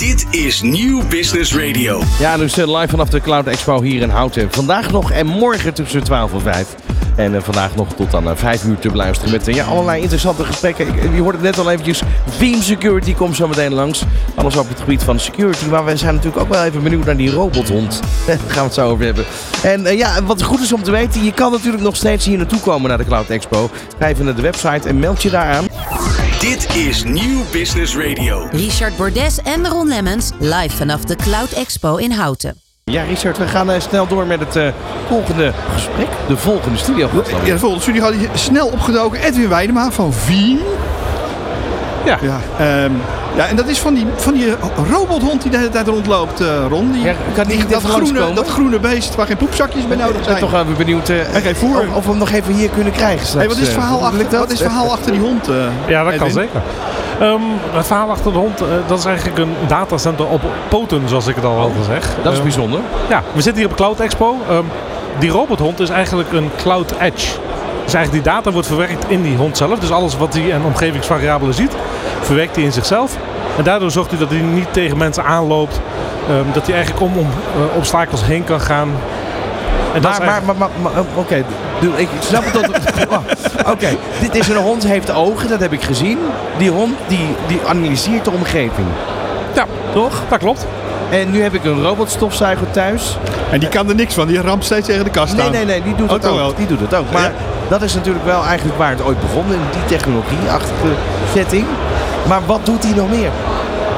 Dit is Nieuw Business Radio. Ja, dus eh, live vanaf de Cloud Expo hier in Houten. Vandaag nog en morgen tussen 12 en 5. En eh, vandaag nog tot aan 5 uur te beluisteren met eh, ja, allerlei interessante gesprekken. Je hoort het net al eventjes. Veeam Security komt zo meteen langs. Alles op het gebied van security. Maar we zijn natuurlijk ook wel even benieuwd naar die robothond. Daar gaan we het zo over hebben. En eh, ja, wat goed is om te weten. Je kan natuurlijk nog steeds hier naartoe komen naar de Cloud Expo. Ga even naar de website en meld je daar aan. Dit is Nieuw Business Radio. Richard Bordes en Ron Lemmens live vanaf de Cloud Expo in Houten. Ja, Richard, we gaan eh, snel door met het eh, volgende gesprek. De volgende studio. Ja, de volgende studie had hij snel opgedoken. Edwin Weidema van Veeam. Ja. Ja, ehm, ja, en dat is van die, van die robothond die de hele tijd rondloopt, eh, Ron. Die, Ja, kan die die- niet dat, groene, dat groene beest waar geen poepzakjes bij nodig Ik ben zijn. toch even benieuwd eh, voer. of, of we hem nog even hier kunnen krijgen straks. Hey, wat, is het eh. verhaal achter, dat? wat is het verhaal achter die hond? eh, Ja, dat kan zeker. Ehm, het verhaal achter de hond, eh, dat is eigenlijk een datacenter op poten, zoals ik het al altijd zeg. Dat is Ehm, bijzonder. Ja, we zitten hier op Cloud Expo. Ehm, die robothond is eigenlijk een Cloud Edge. Dus eigenlijk die data wordt verwerkt in die hond zelf. Dus alles wat hij en omgevingsvariabelen ziet, verwerkt hij in zichzelf. En daardoor zorgt hij dat hij niet tegen mensen aanloopt. Ehm, dat hij eigenlijk om, om eh, obstakels heen kan gaan. En dat Maar, maar, maar, maar, maar, oké, ik snap het tot... Oh, Oké, dit is een hond, heeft ogen, dat heb ik gezien. Die hond, die, die analyseert de omgeving. ja, toch? Dat klopt. En nu heb ik een robotstofzuiger thuis. En die kan er niks van. Die ramt steeds tegen de kast Nee, aan. nee, nee, die doet Oh, het ook. wel. Die doet het ook. Maar Ja. Dat is natuurlijk wel eigenlijk waar het ooit begon, in die technologieachtige setting. Maar wat doet hij nog meer?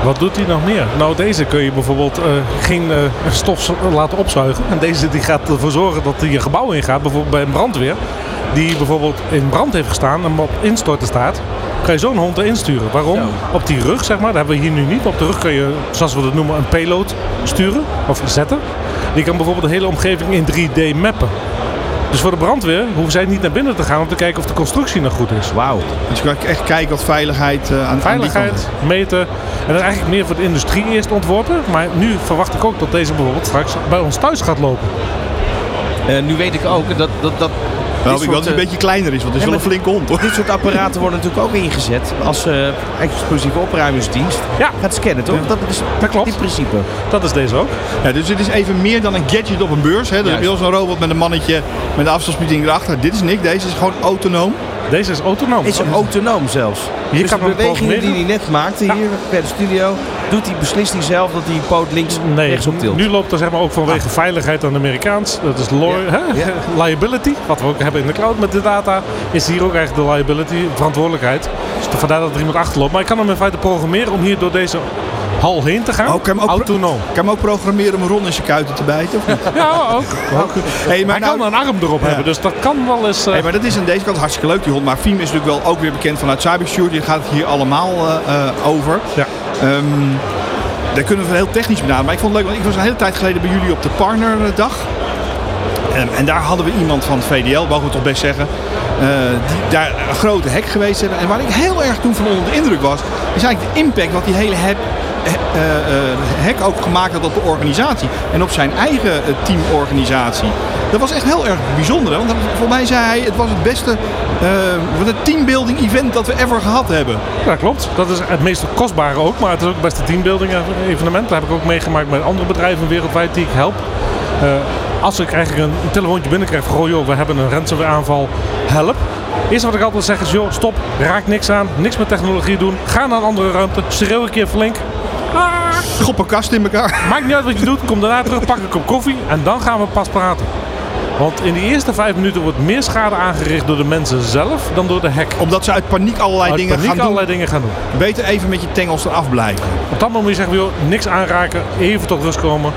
Wat doet hij nog meer? Nou, deze kun je bijvoorbeeld eh, geen eh, stof laten opzuigen. En deze die gaat ervoor zorgen dat hij een gebouw ingaat, bijvoorbeeld bij een brandweer. Die bijvoorbeeld in brand heeft gestaan en op instorten staat. Kan je zo'n hond erin sturen. Waarom? Op die rug, zeg maar, dat hebben we hier nu niet. Op de rug kun je, zoals we dat noemen, een payload sturen of zetten. Die kan bijvoorbeeld de hele omgeving in 3D mappen. Dus voor de brandweer hoeven zij niet naar binnen te gaan om te kijken of de constructie nog goed is. Wauw. Dus je kan echt kijken wat veiligheid eh, aan Veiligheid, meten. En dat is eigenlijk meer voor de industrie eerst ontworpen. Maar nu verwacht ik ook dat deze bijvoorbeeld straks bij ons thuis gaat lopen. Eh, nu weet ik ook dat... dat, dat Wel, dit ik wil dat het eh, een beetje kleiner is, want het is wel een flinke hond hoor. Dit soort apparaten worden natuurlijk ook ingezet als eh, explosieve opruimingsdienst. Ja. Gaat scannen, toch? Dat is Dat klopt. in principe. Dat is deze ook. Ja, dus het is even meer dan een gadget op een beurs. Hè. Dan heb je wel zo'n robot met een mannetje met een afstandsbediening erachter. Dit is niks, deze is gewoon autonoom. Deze is autonoom. Is hem autonoom zelfs. Hier dus kan de bewegingen die hij net maakte hier bij de studio, doet hij, beslist hij zelf dat hij poot links Nee, rechts op tilt. nu loopt er zeg maar ook vanwege veiligheid aan de Amerikaans. Dat is law- Ja. hè? Ja. liability. Wat we ook hebben in de cloud met de data. Is hier ook eigenlijk de liability, verantwoordelijkheid. Dus vandaar dat er iemand achterloopt. Maar ik kan hem in feite programmeren om hier door deze hal heen te gaan. Oh, kan hem ook Autonoom. Kan hem ook programmeren om Ron in zijn kuiten te bijten? Of niet? Ja, ook. hey, maar, Hij nou, kan een arm erop hebben, dus dat kan wel eens... eh, hey, maar dat is aan deze kant hartstikke leuk, die hond. Maar Veeam is natuurlijk wel ook weer bekend vanuit cybersecurity. Daar gaat het hier allemaal eh, eh, over. Ja. Ehm, daar kunnen we heel technisch benaderen. Maar ik vond het leuk, want ik was een hele tijd geleden bij jullie op de partnerdag. En, en daar hadden we iemand van het VDL, mogen we toch best zeggen, eh, die daar een grote hack geweest hebben. En waar ik heel erg toen van onder de indruk was, is eigenlijk de impact wat die hele hack, eh, eh, hack ook gemaakt had op de organisatie. En op zijn eigen teamorganisatie. Dat was echt heel erg bijzonder. Want voor mij zei hij, het was het beste wat een teambuilding event dat we ever gehad hebben. Ja, klopt. Dat is het meest kostbare ook, maar het is ook het beste teambuilding evenement. Dat heb ik ook meegemaakt met andere bedrijven wereldwijd die ik help. Als ik eigenlijk een telefoontje binnenkrijg van, goh joh, we hebben een ransomware aanval, help. Eerst wat ik altijd zeg is, joh, stop, raak niks aan, niks met technologie doen. Ga naar een andere ruimte, schreeuw een keer flink. Ah, Schop een kast in elkaar. maakt niet uit wat je doet, kom daarna terug, pak een kop koffie en dan gaan we pas praten. Want in de eerste vijf minuten wordt meer schade aangericht door de mensen zelf dan door de hack. Omdat ze uit paniek allerlei Uit dingen paniek gaan doen. allerlei dingen gaan doen. Beter even met je tengels eraf blijven. Op dat moment moet je zeggen, joh, niks aanraken, even tot rust komen.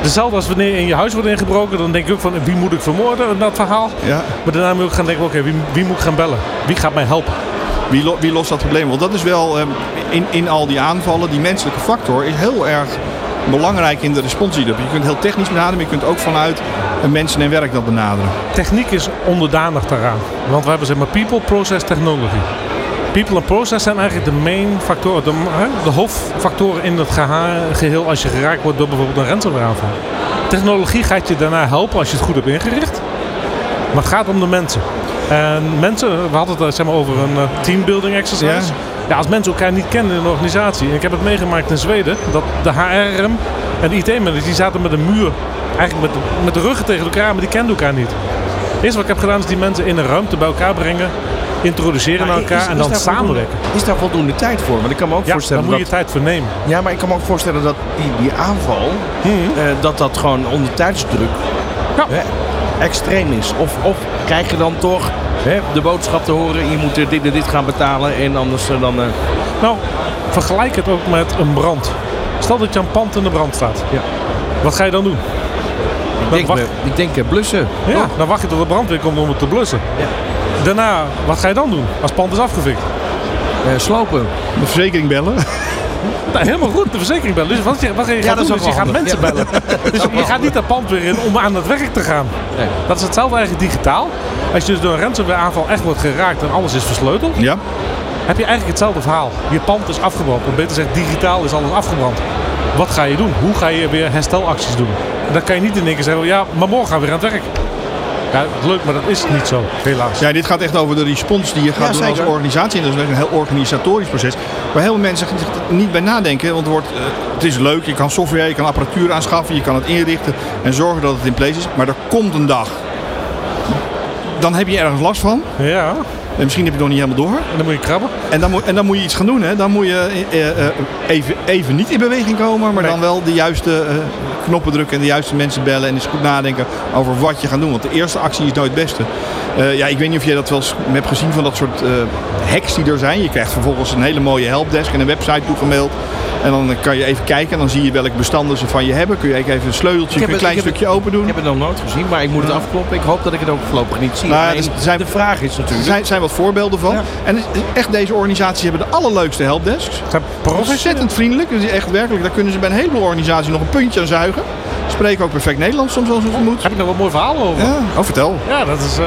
Hetzelfde als wanneer in je huis wordt ingebroken, dan denk je ook van wie moet ik vermoorden in dat verhaal. Ja. Maar daarna moet je ook gaan denken, oké, wie, wie moet ik gaan bellen? Wie gaat mij helpen? Wie, lo- wie lost dat probleem? Want dat is wel ehm, in, in al die aanvallen, die menselijke factor is heel erg belangrijk in de respons die je hebt. Je kunt heel technisch benaderen, maar je kunt ook vanuit eh, mensen en werk dat benaderen. Techniek is onderdanig daaraan. Want we hebben zeg maar people, process, technology. People en process zijn eigenlijk de main factoren, de, de hoofdfactoren in het geheel als je geraakt wordt door bijvoorbeeld een ransomware. Technologie gaat je daarna helpen als je het goed hebt ingericht. Maar het gaat om de mensen. En mensen, we hadden het eh, zeg maar, over een eh, teambuilding exercise. Ja, als mensen elkaar niet kennen in een organisatie. En ik heb het meegemaakt in Zweden. Dat de HRM en de IT-managers die zaten met een muur. Eigenlijk met, de- met de ruggen tegen elkaar, maar die kenden elkaar niet. Het eerste wat ik heb gedaan is die mensen in een ruimte bij elkaar brengen. Introduceren naar elkaar is- en is dan daar samenwerken. Is daar voldoende tijd voor? Want ik kan me ook Ja, voorstellen moet je dat... tijd voor nemen. Ja, maar ik kan me ook voorstellen dat die, die aanval, Mhm. eh, dat dat gewoon onder tijdsdruk Ja. hè, extreem is. Of, of krijg je dan toch hè, de boodschap te horen, je moet dit en dit gaan betalen en anders eh, dan... eh, Nou, vergelijk het ook met een brand. Stel dat je een pand in de brand staat. Ja. Wat ga je dan doen? ik, denk, wacht- ik denk blussen. Ja, dan wacht je tot de brandweer komt om het te blussen. Daarna, wat ga je dan doen als het pand is afgevikt? Eh, slopen. De verzekering bellen. Nou, helemaal goed, de verzekering bellen. Dus wat, je, wat je gaat doen, is je gaat mensen Ja. bellen. Dus je gaat niet dat pand weer in om aan het werk te gaan. Nee. Dat is hetzelfde eigenlijk digitaal. Als je dus door een ransomware-aanval echt wordt geraakt en alles is versleuteld, Ja. heb je eigenlijk hetzelfde verhaal. Je pand is afgebrand. Of beter gezegd, digitaal is alles afgebrand. Wat ga je doen? Hoe ga je weer herstelacties doen? En dan kan je niet in één keer zeggen, ja, maar morgen gaan we weer aan het werk. Ja, leuk, maar dat is niet zo, helaas. Ja, dit gaat echt over de respons die je gaat Ja, doen als organisatie. En dat is een heel organisatorisch proces. Waar heel veel mensen zich niet bij nadenken. Want het, wordt, eh, het is leuk, je kan software, je kan apparatuur aanschaffen, je kan het inrichten en zorgen dat het in place is. Maar er komt een dag. Dan heb je ergens last van. Ja, En misschien heb je het nog niet helemaal door. en dan moet je krabben. En dan moet, en dan moet je iets gaan doen. Hè? Dan moet je eh, eh, eh, even, even niet in beweging komen, maar Nee. dan wel de juiste eh, knoppen drukken en de juiste mensen bellen. En eens goed nadenken over wat je gaat doen. Want de eerste actie is nooit het beste. Eh, ja, ik weet niet of jij dat wel eens hebt gezien van dat soort eh, hacks die er zijn. Je krijgt vervolgens een hele mooie helpdesk en een website toegemaild. En dan kan je even kijken en dan zie je welke bestanden ze van je hebben. Kun je even een sleuteltje, een klein stukje open doen. Ik heb het nog nooit gezien, maar ik moet het afkloppen. Ik hoop dat ik het ook voorlopig niet zie. Nou er zijn- de vraag is Er natuurlijk... zijn, zijn wat voorbeelden van. Ja. En echt deze organisaties hebben de allerleukste helpdesks. Zijn. Ontzettend vriendelijk. Dus echt werkelijk, daar kunnen ze bij een heleboel organisaties nog een puntje aan zuigen. Spreken ook perfect Nederlands soms als het moet. Heb ik nog wat mooi verhaal over. Ja, oh vertel. Ja, dat is, eh,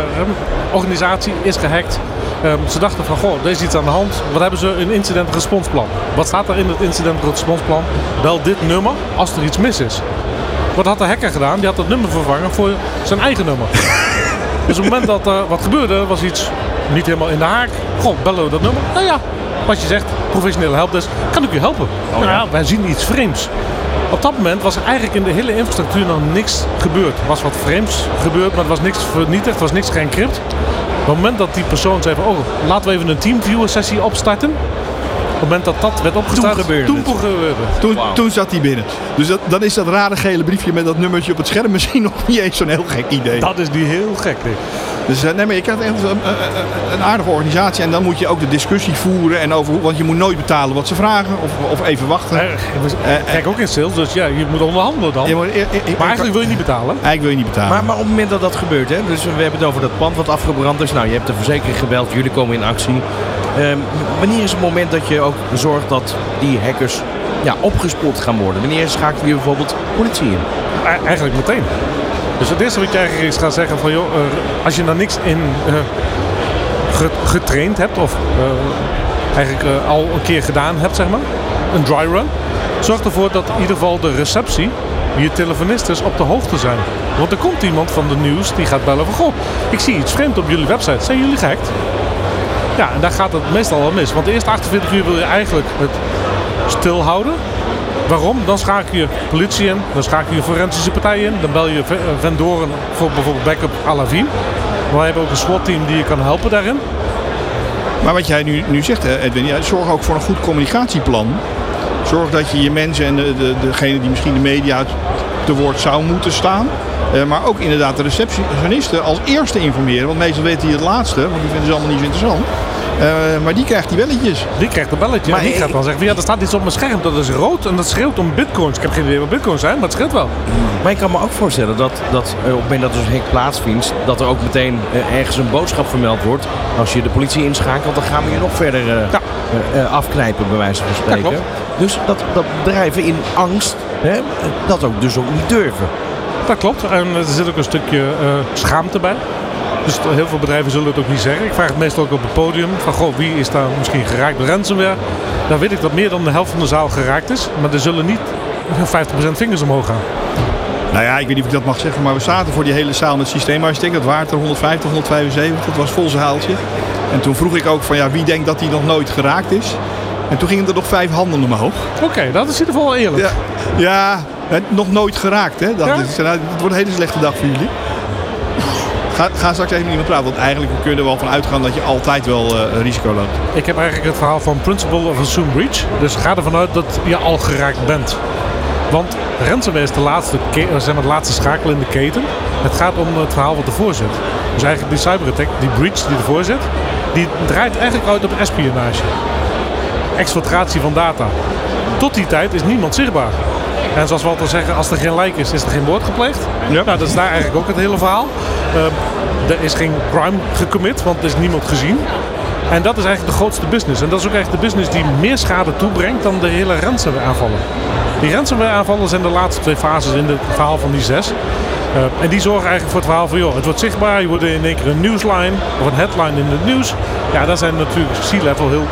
organisatie is gehackt. Ehm, ze dachten van, goh, er is iets aan de hand. Wat hebben ze? Een incident responsplan. Wat staat er in het incident responsplan? Bel dit nummer als er iets mis is. Wat had de hacker gedaan? Die had dat nummer vervangen voor zijn eigen nummer. dus op het moment dat er wat gebeurde, was iets niet helemaal in de haak. Goh, bellen we dat nummer? Nou ja, wat je zegt, professionele helpdesk, kan ik u helpen? nou ja, wij zien iets vreemds. Op dat moment was er eigenlijk in de hele infrastructuur nog niks gebeurd. Er was wat vreemds gebeurd, maar er was niks vernietigd, er was niks geëncrypt. Op het moment dat die persoon zei van, oh, laten we even een TeamViewer sessie opstarten. Op het moment dat dat werd opgestart, gebeurde toen gebeurde. Toen, toen zat hij binnen. Dus dat, dan is dat rare gele briefje met dat nummertje op het scherm misschien nog niet eens zo'n heel gek idee. Dat is niet heel gek, denk ik. Dus eh, nee, maar je krijgt echt een, een, een aardige organisatie. En dan moet je ook de discussie voeren. En over, hoe- want je moet nooit betalen wat ze vragen. Of, of even wachten. Eh, we- Kijk ook in sales, dus ja, je moet onderhandelen dan. Ja, maar, eh, eh, eh, Maar eigenlijk wil je niet betalen. eigenlijk wil je niet betalen. Maar, maar op het moment dat dat gebeurt, hè, dus we hebben het over dat pand wat afgebrand is. Nou, je hebt de verzekering gebeld, jullie komen in actie. Ehm, wanneer is het moment dat je ook zorgt dat die hackers ja, opgespoord gaan worden? Wanneer schakel je bijvoorbeeld politie in? E- Eigenlijk meteen. Dus het eerste wat eigenlijk is gaan zeggen van joh, eh, als je daar niks in eh, ge- getraind hebt of eh, eigenlijk al een keer gedaan hebt, zeg maar, een dry run, zorg ervoor dat in ieder geval de receptie, je telefonisten op de hoogte zijn. Want er komt iemand van de nieuws die gaat bellen van goh, ik zie iets vreemd op jullie website, zijn jullie gehackt? Ja, en daar gaat het meestal wel mis. Want de eerste 48 uur wil je eigenlijk het stilhouden. Waarom? Dan schakel je politie in, dan schakel je forensische partijen in, dan bel je eh, vendoren voor bijvoorbeeld backup. Maar we hebben ook een SWAT-team die je kan helpen daarin. Maar wat jij nu, nu zegt, hè, Edwin, zorg ook voor een goed communicatieplan. Zorg dat je je mensen en de, de, degene die misschien de media te woord zou moeten staan. eh, maar ook inderdaad de receptionisten als eerste informeren. Want meestal weten die het laatste, want die vinden ze allemaal niet zo interessant. Eh, maar die krijgt die belletjes. Die krijgt een belletje Maar en die ik- gaat dan zeggen ja, er staat iets op mijn scherm, dat is rood en dat schreeuwt om bitcoins. Ik heb geen idee wat bitcoins zijn, maar het schreeuwt wel. Maar ik kan me ook voorstellen dat, dat eh, op het moment dat er zo'n hack plaatsvindt, dat er ook meteen eh, ergens een boodschap vermeld wordt. Als je de politie inschakelt, dan gaan we je nog verder eh, Ja. eh, eh, afknijpen, bij wijze van spreken. klopt. dus dat, dat bedrijven in angst hè, dat ook dus ook niet durven. Dat klopt. En er zit ook een stukje eh, schaamte bij. Dus heel veel bedrijven zullen het ook niet zeggen. Ik vraag het meestal ook op het podium. Van goh, wie is daar misschien geraakt door ransomware? Dan weet ik dat meer dan de helft van de zaal geraakt is. Maar er zullen niet 50% vingers omhoog gaan. Nou ja, ik weet niet of ik dat mag zeggen, maar we zaten voor die hele zaal met systeemarchitect. Dat waard er 150, 175, dat was vol zaaltje. En toen vroeg ik ook van ja, wie denkt dat hij nog nooit geraakt is? En toen gingen er nog vijf handen omhoog. Oké, dat is in ieder geval eerlijk. Ja, ja nog nooit geraakt hè. Dat Ja? is, nou, het wordt een hele slechte dag voor jullie. Ga, ga straks even met iemand praten, want eigenlijk kunnen we er wel van uitgaan dat je altijd wel eh, risico loopt. Ik heb eigenlijk het verhaal van Principle of Assume Breach. Dus ga ervan uit dat je al geraakt bent. Want ransomware is de laatste, eh, de laatste schakel in de keten. Het gaat om het verhaal wat ervoor zit. Dus eigenlijk die cyberattack, die breach die ervoor zit, die draait eigenlijk uit op espionage. Exfiltratie van data. Tot die tijd is niemand zichtbaar. En zoals we altijd zeggen, als er geen lijk is, is er geen moord gepleegd. Ja. Nou, dat is daar eigenlijk ook het hele verhaal. Ehm, er is geen crime gecommit, want er is niemand gezien. En dat is eigenlijk de grootste business. En dat is ook eigenlijk de business die meer schade toebrengt dan de hele ransomware aanvallen. Die ransomware aanvallen zijn de laatste twee fases in het verhaal van die zes. Eh, en die zorgen eigenlijk voor het verhaal van, joh, het wordt zichtbaar, je wordt in één keer een newsline of een headline in het nieuws. Ja, daar zijn natuurlijk C-level heel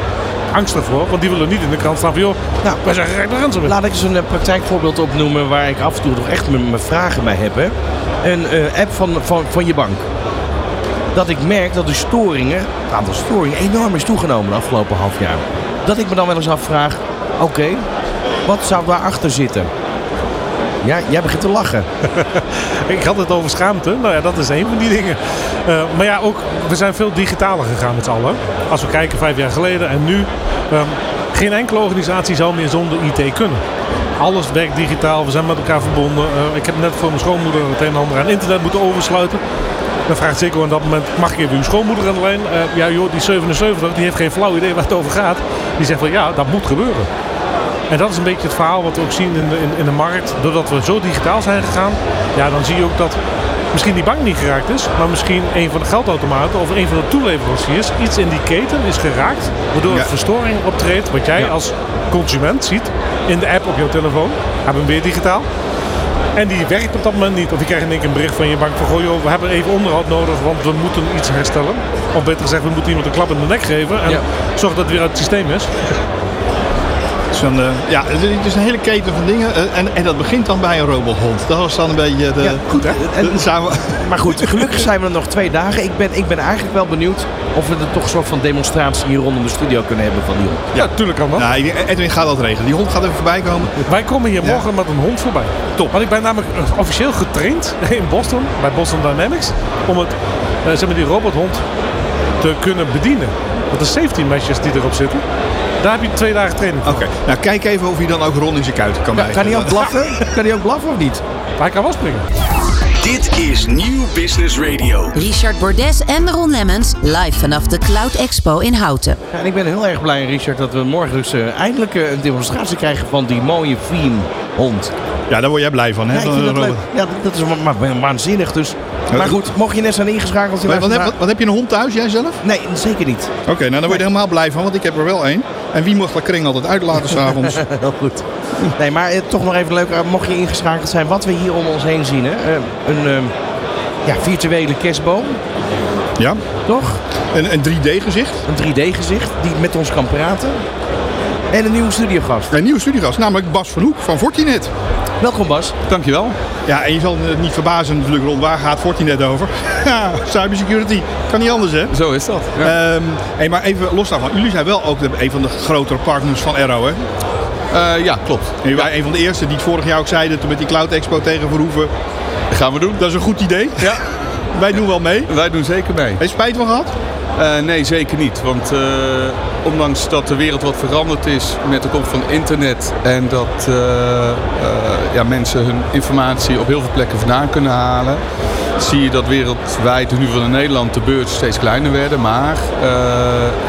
angstig voor, want die willen niet in de krant staan van, joh, Nou, wij zijn door ransomware. Laat ik eens een eh, praktijkvoorbeeld opnoemen waar ik af en toe toch echt mijn mijn vragen bij heb. Hè. Een eh, app van, van, van je bank. Dat ik merk dat de storingen, het aantal storingen enorm is toegenomen de afgelopen half jaar. Dat ik me dan wel eens afvraag, oké, wat zou daarachter zitten? Ja, jij begint te lachen. Ik had het over schaamte. Nou ja, dat is een van die dingen. Eh, maar ja, ook, we zijn veel digitaler gegaan met z'n allen. Als we kijken vijf jaar geleden en nu. Ehm, geen enkele organisatie zou meer zonder IT kunnen. Alles werkt digitaal, we zijn met elkaar verbonden. Eh, ik heb net voor mijn schoonmoeder het een en ander aan internet moeten oversluiten. Dan vraagt zeker op dat moment, mag ik even uw schoonmoeder aan de lijn? Eh, ja joh, die 77, die heeft geen flauw idee waar het over gaat. Die zegt van ja, dat moet gebeuren. En dat is een beetje het verhaal wat we ook zien in de, in, in de markt. Doordat we zo digitaal zijn gegaan, ja, dan zie je ook dat misschien die bank niet geraakt is, maar misschien een van de geldautomaten of een van de toeleveranciers iets in die keten is geraakt, waardoor Ja. er verstoring optreedt, wat jij als consument ziet in de app op jouw telefoon. Hebben we weer digitaal. En die werkt op dat moment niet. Of je krijgt in één keer een bericht van je bank van goh joh, we hebben even onderhoud nodig, want we moeten iets herstellen. Of beter gezegd, we moeten iemand een klap in de nek geven en Ja. zorg dat het weer uit het systeem is. Dan, eh, ja, het is- een hele keten van dingen. eh, en, en dat begint dan bij een robothond. Dat was dan een beetje de... Ja, goed, hè? En- de samen, Maar goed, gelukkig zijn we er nog twee dagen. Ik ben, ik ben eigenlijk wel benieuwd of we er toch een soort van demonstratie hier rondom de studio kunnen hebben van die hond. Ja, tuurlijk kan dat. nou, Edwin gaat dat regelen. Die hond gaat even voorbij komen. Wij komen hier Ja. morgen met een hond voorbij. Top. Want ik ben namelijk eh, officieel getraind in Boston, bij Boston Dynamics, om het, eh, zeg maar die robothond te kunnen bedienen. Want de safety meshes die erop zitten, daar heb je twee dagen training voor. Oké, nou kijk even of hij dan ook Ron in zijn kuiten kan bijten. kan hij ook blaffen? Kan hij ook blaffen of niet? Hij kan wel springen. Dit is Nieuw Business Radio. Richard Bordes en Ron Lemmens live vanaf de Cloud Expo in Houten. Ja, en ik ben heel erg blij, Richard, dat we morgen dus eh, eindelijk eh, een demonstratie krijgen van die mooie Veem hond. Ja, daar word jij blij van, hè? Ja, dat leuk. robot. Ja, dat is wa- waanzinnig dus. Maar goed, mocht je net zijn ingeschakeld... je Wat, heb, wat, heb je een hond thuis, jij zelf? Nee, zeker niet. Oké, nou dan word je er helemaal blij van, want ik heb er wel één. En wie mag dat kring altijd uitlaten s'avonds? Heel goed. Nee, maar eh, toch nog even leuk, eh, mocht je ingeschakeld zijn, wat we hier om ons heen zien. Hè? Eh, een ehm, ja, virtuele kerstboom, ja, toch? een, een 3D-gezicht. Een 3D-gezicht die met ons kan praten. En een nieuwe studiogast. Een nieuwe studiogast, namelijk Bas van Hoek van Fortinet. Welkom Bas. Dankjewel. Ja, en je zal het niet verbazen natuurlijk rond waar gaat Fortinet over? Ja, cybersecurity. Kan niet anders, hè? Zo is dat. Ja. Ehm, hey, maar even los daarvan. Jullie zijn wel ook de, een van de grotere partners van Arrow, hè? Eh, ja, klopt. En jullie waren een van de eerste die het vorig jaar ook zeiden toen met die Cloud Expo tegen Verhoeven. Dat gaan we doen. Dat is een goed idee. Ja, Wij doen wel mee. wij doen zeker mee. Heb je spijt van gehad? Eh, nee, zeker niet. Want eh, ondanks dat de wereld wat veranderd is met de komst van internet en dat eh, ja, mensen hun informatie op heel veel plekken vandaan kunnen halen, zie je dat wereldwijd, ieder geval in Nederland, de beurzen steeds kleiner werden. Maar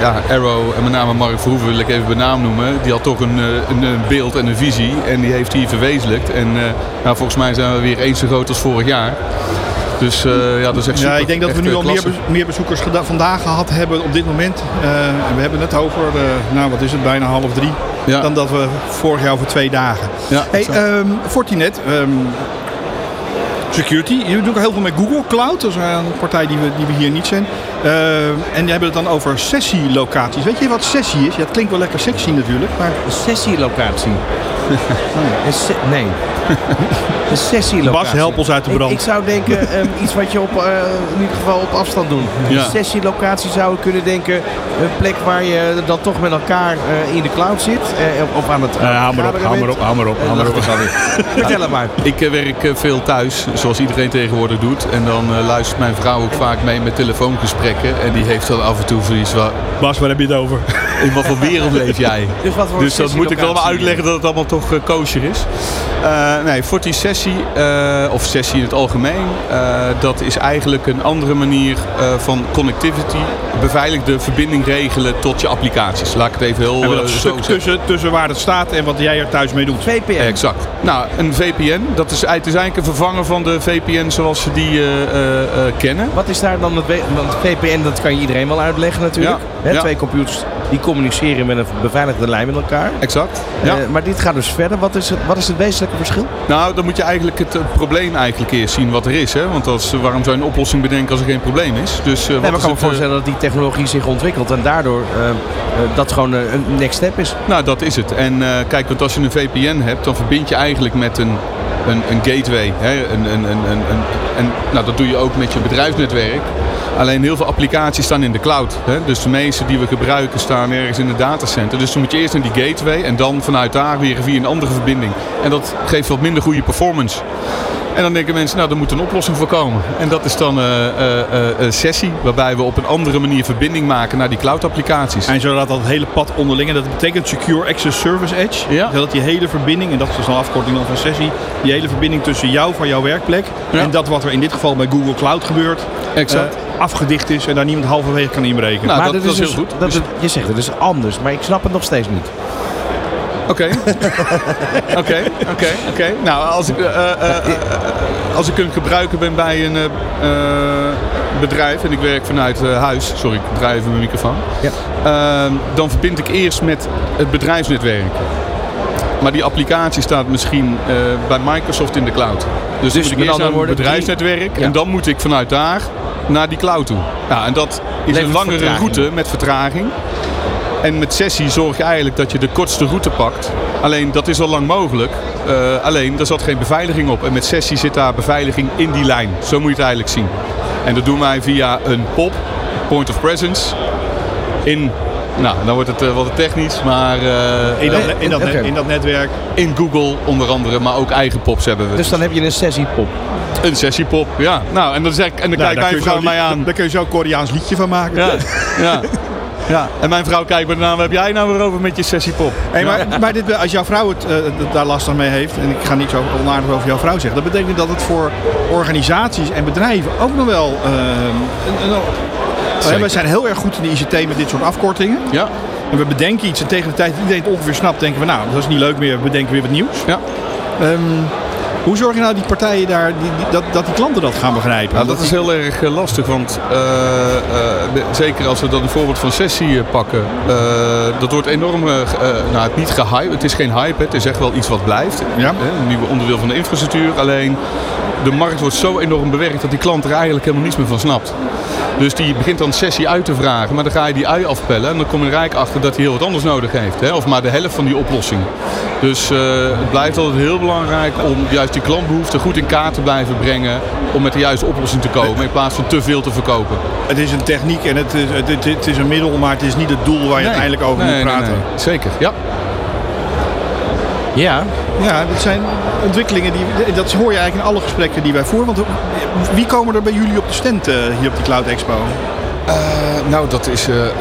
ja, Arrow en met name Mark Verhoeven wil ik even bij naam noemen, die had toch een, een, beeld en een visie en die heeft die verwezenlijkt. En nou, volgens mij zijn we weer eens zo groot als vorig jaar. Dus eh, ja, dat is echt super. Ja, ik denk dat we nu eh, al meer, bezoekers vandaag gehad hebben op dit moment. Eh, en we hebben het over, eh, nou wat is het, bijna half drie. Ja. Dan dat we vorig jaar voor twee dagen. Ja, Hey, ehm, Fortinet, ehm, security. Jullie doen ook heel veel met Google Cloud. Dat is een partij die we, die we hier niet zijn. Ehm, en die hebben het dan over sessielocaties. Weet je wat sessie is? Ja, het klinkt wel lekker sexy natuurlijk. Maar Een sessielocatie. Nee. Een sessielocatie. Bas, help ons uit de brand. ik zou denken, ehm, iets wat je op, eh, in ieder geval op afstand doen. Ja. Een sessielocatie zou ik kunnen denken. Een plek waar je dan toch met elkaar eh, in de cloud zit. eh, of aan het Eh, hou maar op, hou maar op, hou maar op, hou maar op. alweer. Vertel het maar. Ik werk eh, veel thuis, zoals iedereen tegenwoordig doet. En dan eh, luistert mijn vrouw ook vaak mee met telefoongesprekken. En die heeft dan af en toe zoiets van, Bas, waar heb je het over? in wat voor wereld leef jij? Dus wat voor Dus dat moet ik wel maar sessielocatie? uitleggen dat het allemaal toch kosher is. Eh, nee, Forti Sessie, eh, of Sessie in het algemeen, eh, dat is eigenlijk een andere manier eh, van connectivity. Beveiligde verbinding regelen tot je applicaties. Laat ik het even heel eh, dat zo tussen, tussen waar het staat en wat jij er thuis mee doet. VPN. Exact. Nou, een VPN, dat is, het is eigenlijk een vervanger van de VPN zoals ze die eh, eh, eh, kennen. Wat is daar dan het... Want VPN, dat kan je iedereen wel uitleggen natuurlijk. Ja, Hè, ja. Twee computers die communiceren met een beveiligde lijn met elkaar. Exact. Ja. Eh, maar dit gaat dus verder. Wat is het, wat is het wezenlijke verschil? Nou, dan moet je eigenlijk het eh, probleem eigenlijk eerst zien wat er is. Hè? Want als, waarom zou je een oplossing bedenken als er geen probleem is? Dus, eh, Nee, maar ik kan me eh, voorstellen dat die technologie zich ontwikkelt en daardoor eh, eh, dat gewoon eh, een next step is. Nou, dat is het. En eh, kijk, want als je een VPN hebt, dan verbind je eigenlijk met een, een, een gateway. Hè? Een, een, een, een, en, nou, dat doe je ook met je bedrijfsnetwerk. Alleen heel veel applicaties staan in de cloud. Hè? Dus de meeste die we gebruiken staan ergens in het datacenter. Dus dan moet je eerst naar die gateway en dan vanuit daar weer via een andere verbinding. En dat geeft wat minder goede performance. En dan denken mensen, nou, er moet een oplossing voor komen. En dat is dan eh, eh, eh, een sessie waarbij we op een andere manier verbinding maken naar die cloud-applicaties. En zodat dat hele pad onderling, en dat betekent Secure Access Service Edge. Ja. Zodat die hele verbinding, en dat is dus een afkorting dan van sessie, die hele verbinding tussen jou van jouw werkplek Ja. en dat wat er in dit geval bij Google Cloud gebeurt, Exact. eh, afgedicht is en daar niemand halverwege kan inbreken. Nou, maar dat- dat is dus, heel goed. Dat Dus- je zegt het is anders, maar ik snap het nog steeds niet. Oké. Oké, oké, oké. Nou, als ik, eh, eh, eh, eh, als ik een gebruiker ben bij een eh, eh, bedrijf en ik werk vanuit eh, huis, sorry, ik draai even mijn microfoon, Ja. Ehm, dan verbind ik eerst met het bedrijfsnetwerk. Maar die applicatie staat misschien eh, bij Microsoft in de cloud. Dus, Dus dan moet ik eerst andere naar het bedrijfsnetwerk en dan moet ik vanuit daar naar die cloud toe. Ja, en dat is Levert een langere vertraging. route met vertraging. En met sessie zorg je eigenlijk dat je de kortste route pakt. Alleen dat is al lang mogelijk. Eh, alleen daar zat geen beveiliging op. En met sessie zit daar beveiliging in die lijn. Zo moet je het eigenlijk zien. En dat doen wij via een POP, Point of Presence. In, nou dan wordt het eh, wat technisch, maar eh, in, dat, eh, in, dat, net- in dat netwerk. in Google onder andere, maar ook eigen POPs hebben we. Dus dan heb je een sessiepop. Een sessiepop, ja. Nou, en dan, zeg ik, en dan Nou, kijkt mijn je vrouw mij aan. daar kun je zo een Koreaans liedje van maken. Ja, ja. Ja, en mijn vrouw kijkt me wat heb jij nou weer over met je sessiepop? Hey, maar maar dit, als jouw vrouw het, eh, daar last aan mee heeft, en ik ga niks over, onaardig over jouw vrouw zeggen, dat betekent dat het voor organisaties en bedrijven ook nog wel. eh, een- een- Zeker. we zijn heel erg goed in de ICT met dit soort afkortingen. Ja, En we bedenken iets en tegen de tijd dat iedereen het ongeveer snapt, denken we, nou, dat is niet leuk meer, we bedenken weer wat nieuws. ja. Ehm, hoe zorg je nou die partijen daar, die, die- dat, dat die klanten dat gaan begrijpen? Nou, dat is heel erg eh, lastig, want eh, eh, zeker als we dan een voorbeeld van sessie pakken, dat wordt enorm, nou het niet gehype, het is geen hype, het is echt wel iets wat blijft. Ja. Hè, een nieuwe onderdeel van de infrastructuur, alleen de markt wordt zo enorm bewerkt dat die klant er eigenlijk helemaal niets meer van snapt. Dus die begint dan sessie uit te vragen, maar dan ga je die ui afpellen en dan kom je er eigenlijk achter dat hij heel wat anders nodig heeft. Hè? Of maar de helft van die oplossing. Dus eh, het blijft altijd heel belangrijk om juist die klantbehoeften goed in kaart te blijven brengen. Om met de juiste oplossing te komen in plaats van te veel te verkopen. Het is een techniek en het is, het, het- het is een middel, maar het is niet het doel waar je uiteindelijk over Nee, moet praten. nee. Zeker, ja. Ja, Ja, dat zijn ontwikkelingen die. Dat hoor je eigenlijk in alle gesprekken die wij voeren. Want wie komen er bij jullie op de stand eh, hier op die Cloud Expo? Eh, nou, dat is eh, eh,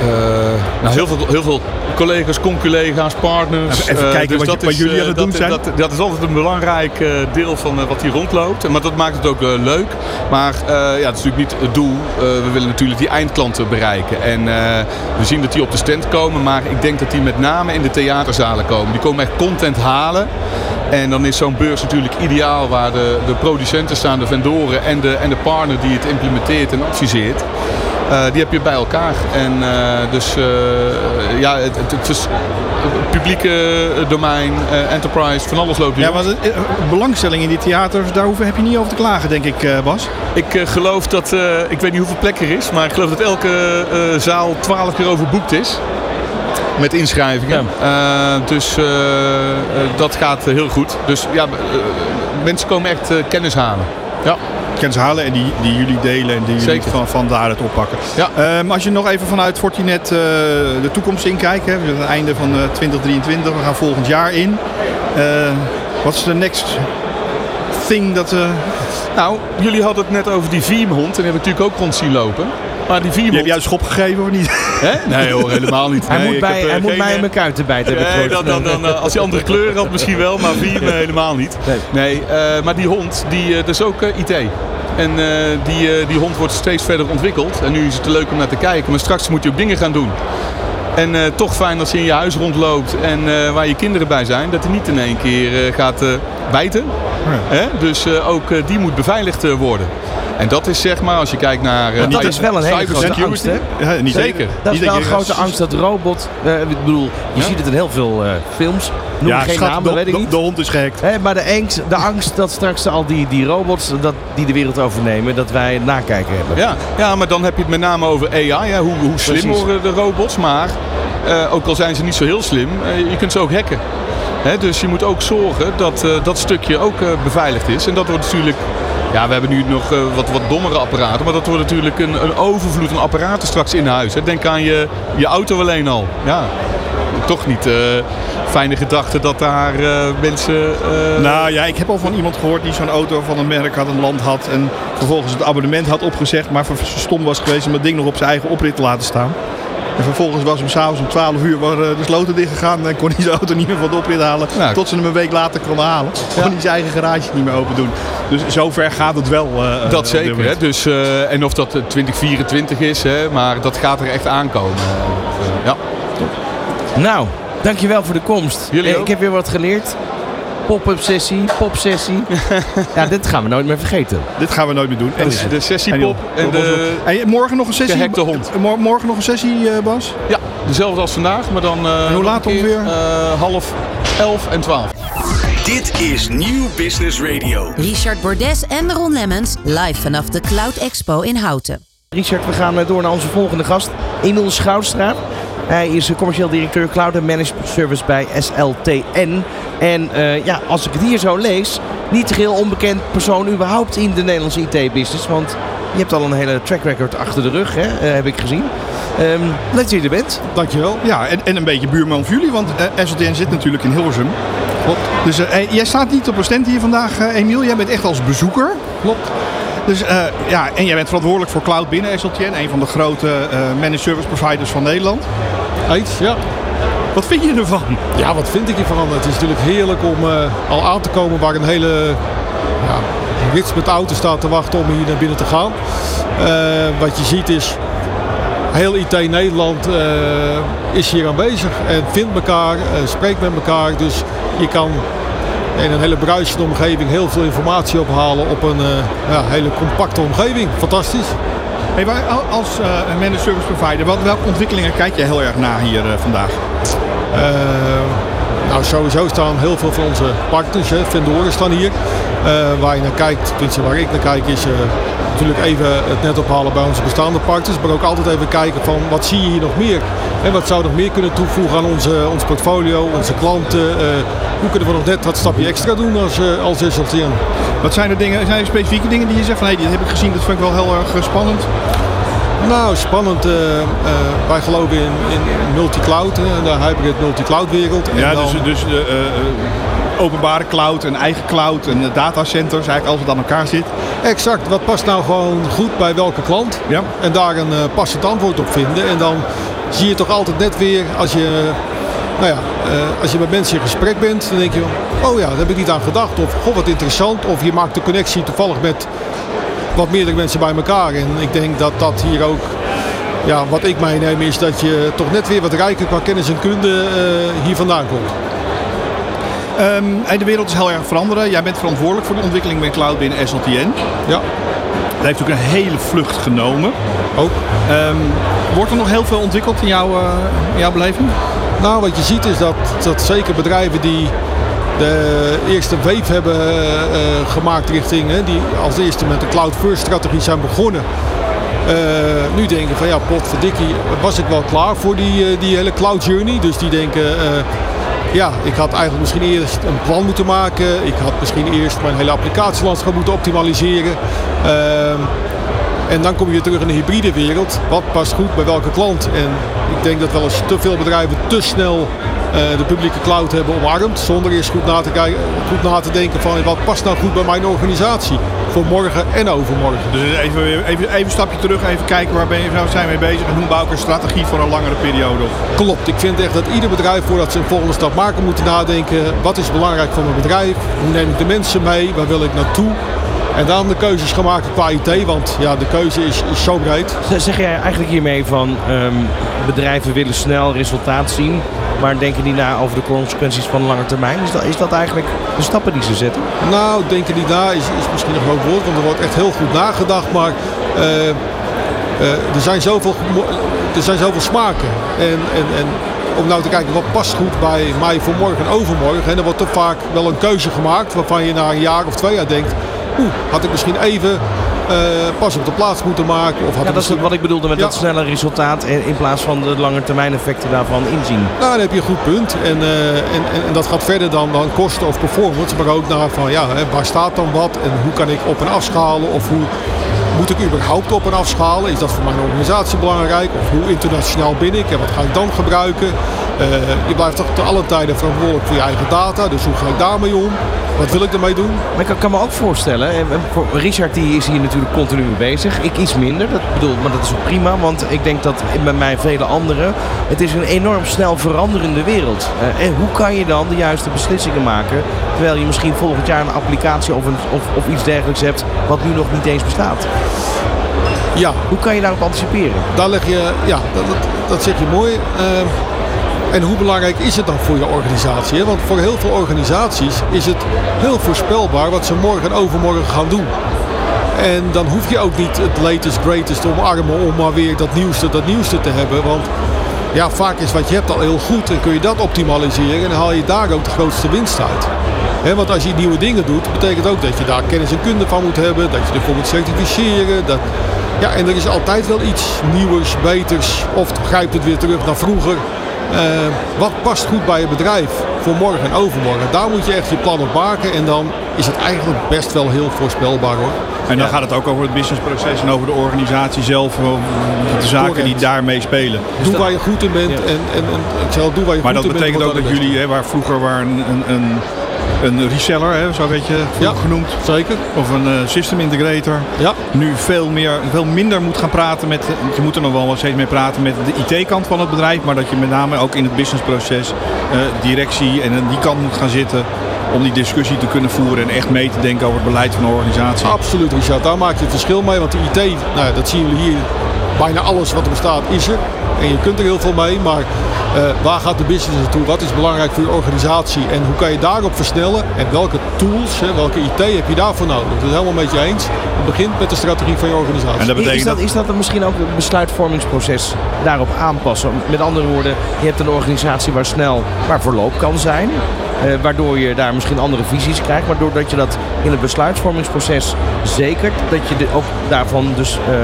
nou, heel, veel, heel veel collega's, conculega's, partners. Even- even kijken wat je- dat wat jullie aan het dat, doen zijn. Dat, dat is altijd een belangrijk deel van wat hier rondloopt. Maar dat maakt het ook leuk. Maar ja, het is natuurlijk niet het doel. We willen natuurlijk die eindklanten bereiken. En we zien dat die op de stand komen. Maar ik denk dat die met name in de theaterzalen komen. Die komen echt content halen. En dan is zo'n beurs natuurlijk ideaal waar de, de producenten staan, de vendoren en de, en de partner die het implementeert en adviseert. Eh, die heb je bij elkaar. En eh, dus eh, ja, het, het, publieke domein, enterprise, van alles loopt hier. Ja, want belangstelling in die theaters, daar hoef- heb je niet over te klagen, denk ik, Bas. Ik geloof dat, ik weet niet hoeveel plek er is, maar ik geloof dat elke zaal 12 keer overboekt is. met inschrijvingen. Eh, dus dat gaat heel goed. Dus ja, mensen komen echt kennis halen. Ja. Kennis halen en die, die jullie delen en die jullie van, van daaruit oppakken. Ja. Ehm, als je nog even vanuit Fortinet eh, de toekomst inkijkt. Hè, we zijn aan het einde van eh, 2023, we gaan volgend jaar in. Eh, wat is de next thing dat... eh Nou, jullie hadden het net over die Veemhond. En die hebben natuurlijk ook rond zien lopen. Maar die die heb Veemhond... jij een schop gegeven of niet? Hè? Nee hoor, helemaal niet. Hij Nee, moet, bij, heb, eh, hij moet mij in mijn kuiten bijten. Nee, dan, dan, dan, eh, als hij andere kleuren had misschien wel, maar Veem eh, helemaal niet. Nee. Nee, maar die hond, die, dat is ook IT. En die, die hond wordt steeds verder ontwikkeld. En nu is het te leuk om naar te kijken. Maar straks moet je ook dingen gaan doen. En toch fijn als je in je huis rondloopt en waar je kinderen bij zijn, dat hij niet in één keer gaat bijten. Hè? Dus ook die moet beveiligd worden. En dat is zeg maar, als je kijkt naar... eh, dat is wel een hele grote angst, hè? Ja, niet Zeker. Dat is wel een grote angst dat robot... eh, ik bedoel, je Ja? ziet het in heel veel eh, films. Noem Ja, geen de, weet ik niet. de hond is gehackt. Hè, maar de angst, de angst dat straks al die, die robots dat, die de wereld overnemen, dat wij het nakijken hebben. Ja, ja, maar dan heb je het met name over AI. Hè? Hoe, hoe slim worden de robots. Maar eh, ook al zijn ze niet zo heel slim, je kunt ze ook hacken. Hè? Dus je moet ook zorgen dat eh, dat stukje ook eh, beveiligd is. En dat wordt natuurlijk... Ja, we hebben nu nog eh, wat, wat dommere apparaten. Maar dat wordt natuurlijk een, een overvloed aan apparaten straks in huis. Hè? Denk aan je, je auto alleen al. Ja, toch niet eh, fijne gedachte dat daar eh, mensen... Nou ja, ik heb al van iemand gehoord die zo'n auto van een merk had, een land had. En vervolgens het abonnement had opgezegd. Maar stom was geweest om dat ding nog op zijn eigen oprit te laten staan. En vervolgens was hem s'avonds om 12 uur waar, eh, de sloten dichtgegaan. En kon hij zijn auto niet meer van de oprit halen. Nou. Tot ze hem een week later konden halen. Kon hij zijn eigen garage niet meer open doen. Dus zover gaat het wel. eh, Dat op dit zeker. Hè? Dus, eh, en of dat eh, 2024 is, hè? maar dat gaat er echt aankomen. Eh, ja. Nou, dankjewel voor de komst. Jullie Eh, ook. Ik heb weer wat geleerd. Pop-up sessie, pop sessie. ja, dit gaan we nooit meer vergeten. Dit gaan we nooit meer doen. En, Dus de sessiepop en En de, Hey, morgen nog een sessie. gehackte hond. Mor- morgen nog een sessie, eh, Bas? ja, dezelfde als vandaag, maar dan eh, hoe laat ongeveer? eh, half elf en twaalf. Dit is Nieuw Business Radio. Richard Bordes en Ron Lemmens live vanaf de Cloud Expo in Houten. Richard, we gaan eh, door naar onze volgende gast, Emil Schoutstra. Hij is commercieel directeur Cloud and Management Service bij SLTN. En eh, ja, als ik het hier zo lees, niet geheel onbekend persoon überhaupt in de Nederlandse IT-business. Want je hebt al een hele track record achter de rug, hè, eh, heb ik gezien. Ehm leuk dat je er bent. Dankjewel. Ja, en, en een beetje buurman voor jullie, want eh, SLTN zit natuurlijk in Hilversum. Klopt. Dus jij staat niet op een stand hier vandaag, Emiel. Jij bent echt als bezoeker. Klopt. Dus eh, ja, en jij bent verantwoordelijk voor cloud binnen SLTN, een van de grote eh managed service providers van Nederland. Ja. Wat vind je ervan? Ja, wat vind ik hiervan? Het is natuurlijk heerlijk om eh, al aan te komen waar een hele ja, rits met auto's staat te wachten om hier naar binnen te gaan. Eh, wat je ziet is, heel IT Nederland eh, is hier aanwezig en vindt elkaar, spreekt met elkaar. Dus je kan in een hele bruisende omgeving heel veel informatie ophalen op een ja, hele compacte omgeving. Fantastisch. Als een managed service provider, wat, welke ontwikkelingen kijk je heel erg na hier eh, vandaag? Eh, nou, sowieso staan heel veel van onze partners, hè, vendoren staan hier. Waar je naar kijkt, tenminste waar ik naar kijk, is natuurlijk even het net ophalen bij onze bestaande partners. Maar ook altijd even kijken van wat zie je hier nog meer? En wat zou nog meer kunnen toevoegen aan onze, ons portfolio, onze klanten? eh, hoe kunnen we nog net dat stapje extra doen als, eh, als? Wat zijn er dingen, zijn er specifieke dingen die je zegt van hé, die heb ik gezien, dat vind ik wel heel erg eh, spannend? Nou, spannend. wij geloven in, in multi-cloud, de hybrid multi-cloud wereld. En Ja, dan- dus, dus openbare cloud, een eigen cloud, een datacenters, eigenlijk als het aan elkaar zit. Exact, wat past nou gewoon goed bij welke klant? Ja. En daar een eh, passend antwoord op vinden. En dan zie je toch altijd net weer, als je, nou ja, eh, als je met mensen in gesprek bent, dan denk je, oh ja, daar heb ik niet aan gedacht. Of, goh, wat interessant. Of je maakt de connectie toevallig met wat meerdere mensen bij elkaar. En ik denk dat dat hier ook, ja, wat ik meeneem is dat je toch net weer wat rijker qua kennis en kunde eh, hier vandaan komt. En de wereld is heel erg veranderen. Jij bent verantwoordelijk voor de ontwikkeling met cloud binnen SLTN. Ja, Dat heeft ook een hele vlucht genomen. ook. Ehm, wordt er nog heel veel ontwikkeld in jouw, eh, in jouw beleving? Nou, wat je ziet is dat, dat zeker bedrijven die de eerste wave hebben eh, eh, gemaakt richting, hè, die als eerste met de cloud first strategie zijn begonnen. nu denken van ja, potverdikkie, was ik wel klaar voor die, die hele cloud journey. Dus die denken, ja, ik had eigenlijk misschien eerst een plan moeten maken. Ik had misschien eerst mijn hele applicatielandschap moeten optimaliseren. Ehm, en dan kom je terug in de hybride wereld. Wat past goed bij welke klant? En ik denk dat wel eens te veel bedrijven te snel eh, de publieke cloud hebben omarmd. Zonder eerst goed na, te kijken, goed na te denken van wat past nou goed bij mijn organisatie. Voor morgen en overmorgen. Dus even, even, even een stapje terug, even kijken waar ben je, waar zijn we mee bezig en hoe bouw ik een strategie voor een langere periode op. Klopt. Ik vind echt dat ieder bedrijf voordat ze een volgende stap maken moeten nadenken. Wat is belangrijk voor mijn bedrijf? Hoe neem ik de mensen mee? Waar wil ik naartoe? En dan de keuzes maken qua IT. Want ja, de keuze is, is zo breed. Zeg jij eigenlijk hiermee van ehm, bedrijven willen snel resultaat zien, maar denken niet na over de consequenties van lange termijn? Is dat, is dat eigenlijk de stappen die ze zetten? Nou, denken niet na is, is misschien een groot woord, want er wordt echt heel goed nagedacht. Maar eh, eh, er, zijn zoveel, er zijn zoveel smaken. En, en, en om nou te kijken wat past goed bij mij voor morgen en overmorgen. En er wordt toch vaak wel een keuze gemaakt waarvan je na een jaar of twee jaar denkt... Oeh, had ik misschien even eh, pas op de plaats moeten maken. Of had Ja, dat is wat ik bedoelde met Ja. dat snelle resultaat in in plaats van de lange termijn effecten daarvan inzien. Nou, dan heb je een goed punt. En, eh, en, en, en dat gaat verder dan, dan kosten of performance. Maar ook naar van ja, hè, waar staat dan wat? En hoe kan ik op en afschalen? Of hoe moet ik überhaupt op en afschalen? Is dat voor mijn organisatie belangrijk? Of hoe internationaal ben ik? En wat ga ik dan gebruiken? Eh, je blijft toch te alle tijden verantwoordelijk voor je eigen data. Dus hoe ga ik daarmee om? Wat wil ik ermee doen? Maar ik kan, me ook voorstellen, en en voor Richard die is hier natuurlijk continu mee bezig. Ik iets minder, dat bedoel, maar dat is ook prima. Want ik denk dat bij mij vele anderen, het is een enorm snel veranderende wereld. Eh, en hoe kan je dan de juiste beslissingen maken, terwijl je misschien volgend jaar een applicatie of, een, of iets dergelijks hebt wat nu nog niet eens bestaat? Ja, Hoe kan je daarop anticiperen? daar leg je, ja, dat, dat, dat zeg je mooi. Ehm, en hoe belangrijk is het dan voor je organisatie? Hè? Want voor heel veel organisaties is het heel voorspelbaar wat ze morgen en overmorgen gaan doen. En dan hoef je ook niet het latest, greatest te omarmen om maar weer dat nieuwste, dat nieuwste te hebben. Want ja, vaak is wat je hebt al heel goed en kun je dat optimaliseren en haal je daar ook de grootste winst uit. Want als je nieuwe dingen doet, betekent ook dat je daar kennis en kunde van moet hebben, dat je ervoor moet certificeren. Dat, ja, en er is altijd wel iets nieuws, beters, of grijpt het weer terug naar vroeger. Eh, wat past goed bij je bedrijf voor morgen en overmorgen? Daar moet je echt je plan op maken en dan is het eigenlijk best wel heel voorspelbaar hoor. En dan Ja. gaat het ook over het businessproces en over de organisatie zelf, eh, de zaken die daarmee spelen. Doe waar je goed in bent Ja. en, en, en ik waar je Maar dat goed in bent. betekent ook dat jullie, hè, waar vroeger waar een, een, een, een reseller, hè, zo weet je Ja. genoemd. Zeker, of een eh, system integrator, ja. nu veel, meer, veel minder moet gaan praten met, je moet er nog wel steeds mee praten met de IT-kant van het bedrijf, maar dat je met name ook in het businessproces eh, directie en aan die kant moet gaan zitten om die discussie te kunnen voeren en echt mee te denken over het beleid van de organisatie. Absoluut, Richard. Daar maak je het verschil mee. Want de IT, nou, dat zien we hier. Bijna alles wat er bestaat is er. En je kunt er heel veel mee. Maar eh, waar gaat de business naartoe? Wat is belangrijk voor je organisatie? En hoe kan je daarop versnellen? En welke tools, hè, welke IT heb je daarvoor nodig? Dat is helemaal met je eens. Het begint met de strategie van je organisatie. En dat Is betekent dat, dat, is dat dan misschien ook het besluitvormingsproces daarop aanpassen? Met andere woorden, je hebt een organisatie waar snel, waar verloop kan zijn. Eh, waardoor je daar misschien andere visies krijgt. Maar doordat je dat in het besluitvormingsproces zekert, dat je de- ook daarvan dus eh,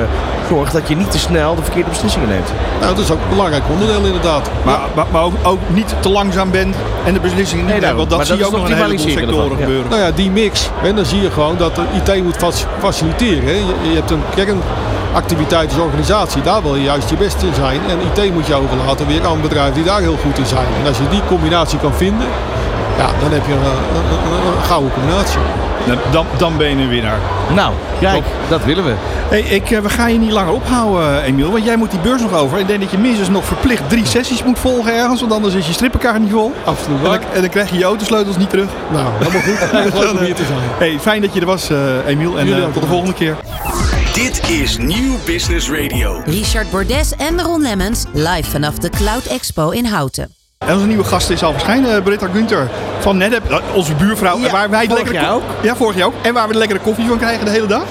zorgt dat je niet te snel de verkeerde beslissingen neemt. Nou, dat is ook een belangrijk onderdeel inderdaad. maar, maar, maar ook, ook niet te langzaam bent en de beslissingen niet Nee, nemen, want dat zie je ook dat nog een heleboel sectoren ervan, ja. gebeuren. Nou ja, die mix. En dan zie je gewoon dat de IT moet fac- faciliteren. Hè. Je, je hebt een kernactiviteit als organisatie. Daar wil je juist je best in zijn. En IT moet je overlaten weer aan bedrijven die daar heel goed in zijn. En als je die combinatie kan vinden, ja, dan heb je een, een, een- een gouden combinatie. Dan, dan ben je een winnaar. Nou, kijk, dat willen we. Hey, ik, eh, we gaan je niet langer ophouden, eh, Emiel, want jij moet die beurs nog over. Ik denk dat je minstens nog verplicht drie sessies moet volgen ergens, want anders is je strippenkaart niet vol. Absoluut En dan, waar. en dan krijg je je autosleutels niet terug. Nou, helemaal goed. Hier te zijn. Hey, fijn dat je er was, eh, Emiel, en eh, tot de volgende keer. Dit is Nieuw Business Radio. Richard Bordes en Ron Lemmens live vanaf de Cloud Expo in Houten. En onze nieuwe gast is al verschijnen, eh, Britta Gunther van NetApp, eh, onze buurvrouw. Ja, waar wij vorig lekkere jaar ook. Ja, vorig jaar ook. En waar we de lekkere koffie van krijgen de hele dag.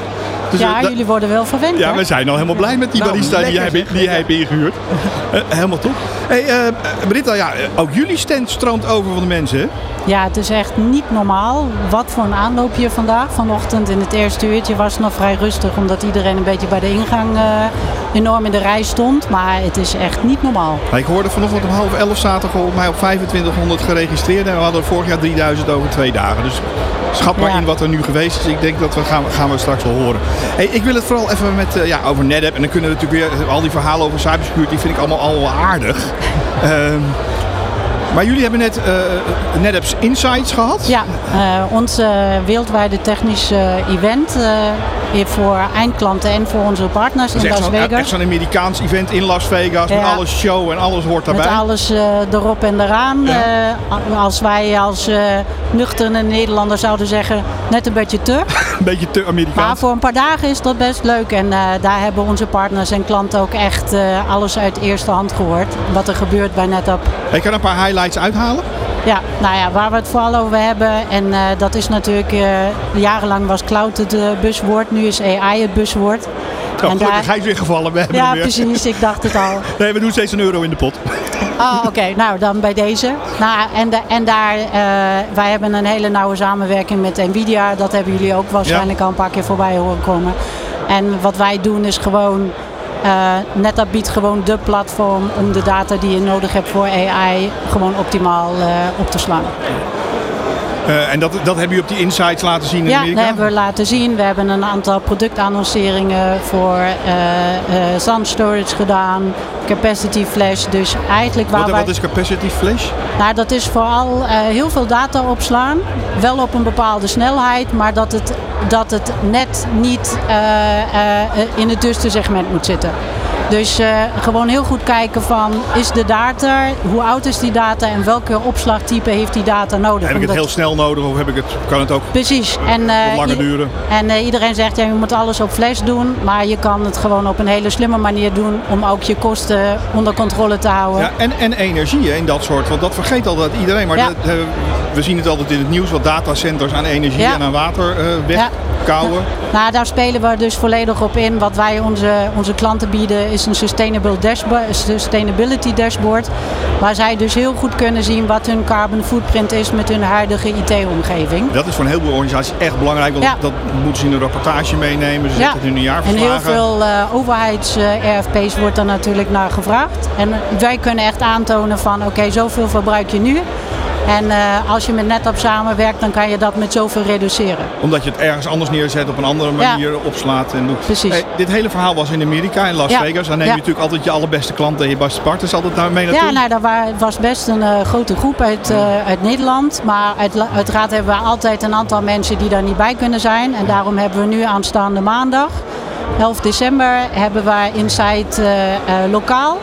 Dus ja, we- jullie worden wel verwend. Ja, we zijn al helemaal blij met die Nou, barista die jij, die jij hebt ingehuurd. Eh, helemaal top. Hey, eh, Britta, ja, eh, ook jullie stand stroomt over van de mensen, hè? Ja, het is echt niet normaal. Wat voor een aanloopje vandaag. Vanochtend in het eerste uurtje was het nog vrij rustig. Omdat iedereen een beetje bij de ingang eh, enorm in de rij stond. Maar het is echt niet normaal. Ik hoorde vanochtend om half elf zaten volgens mij op 2500 geregistreerd. En we hadden vorig jaar 3000 over twee dagen. Dus schat maar Ja. in wat er nu geweest is. Ik denk dat we gaan, gaan we straks wel horen. Hey, ik wil het vooral even met, eh, ja, over NetApp. En dan kunnen we natuurlijk weer al die verhalen over cybersecurity vind ik allemaal al aardig. Ehm, maar jullie hebben net eh NetApp's Insights gehad. Ja, eh ons eh, wereldwijde technisch eh, event eh, voor eindklanten en voor onze partners in Las zo'n, echt Vegas. zo'n Amerikaans event in Las Vegas. Met alles show en alles hoort daarbij. Met alles eh, erop en eraan. Ja. Eh, als wij als eh nuchtere Nederlander zouden zeggen, net een beetje te. Een beetje te Maar Amerikaans. voor een paar dagen is dat best leuk. En eh, daar hebben onze partners en klanten ook echt eh, alles uit eerste hand gehoord. Wat er gebeurt bij NetApp. Ik kan een paar highlights uithalen. Ja, nou ja, waar we het vooral over hebben. En eh, dat is natuurlijk, eh, jarenlang was cloud het eh, buswoord. Nu is AI het buswoord. Oh, En gelukkig, daar- hij is weer gevallen. We hebben Ja, precies. Ik dacht het al. Nee, we doen steeds een euro in de pot. Oh, oké. Nou, dan bij deze. Nou, en, de, en daar, wij hebben een hele nauwe samenwerking met Nvidia. Dat hebben jullie ook waarschijnlijk al een paar keer voorbij horen komen. En wat wij doen is gewoon, NetApp biedt gewoon de platform om de data die je nodig hebt voor AI gewoon optimaal eh, op te slaan. Eh, en dat, dat hebben jullie op die insights laten zien in Ja, Amerika? dat hebben we laten zien. We hebben een aantal productannonceringen voor eh eh SAN storage gedaan, capacity flash. Dus eigenlijk waar Wat, wij... wat is capacity flash? Nou, dat is vooral eh, heel veel data opslaan. Wel op een bepaalde snelheid, maar dat het, dat het net niet eh, eh, in het duiste segment moet zitten. Dus eh, gewoon heel goed kijken van, is de data, hoe oud is die data en welke opslagtype heeft die data nodig? Heb ik het heel snel nodig of heb ik het, kan het ook Precies. En, eh, wat langer duren? en eh, iedereen zegt, ja, je moet alles op flash doen. Maar je kan het gewoon op een hele slimme manier doen om ook je kosten onder controle te houden. Ja, en, en energie in dat soort, want dat vergeet altijd iedereen. Maar Ja. eh, we zien het altijd in het nieuws, wat datacenters aan energie Ja. en aan water eh Ja. wegkouwen. Nou, daar spelen we dus volledig op in. Wat wij onze, onze klanten bieden is een sustainable dashboard, sustainability dashboard. Waar zij dus heel goed kunnen zien wat hun carbon footprint is met hun huidige IT-omgeving. Dat is voor een heleboel organisaties echt belangrijk, want Ja. dat moeten ze in een rapportage meenemen. Ze Ja. zetten het in hun En jaarverslagen. heel veel eh overheids-RFP's wordt er natuurlijk naar gevraagd. En wij kunnen echt aantonen van oké, zoveel verbruik je nu. En eh, als je met NetApp samenwerkt, dan kan je dat met zoveel reduceren. Omdat je het ergens anders neerzet, op een andere Ja. manier opslaat. En doet. Precies. Hey, dit hele verhaal was in Amerika, in Las Ja. Vegas. Daar neem Ja. je natuurlijk altijd je allerbeste klanten en je beste partners altijd naar mee naartoe. Ja, nou, dat wa- was best een eh, grote groep uit, eh, uit Nederland. Maar uit, uiteraard hebben we altijd een aantal mensen die daar niet bij kunnen zijn. En daarom hebben we nu aanstaande maandag, 11 december, hebben we Insight lokaal.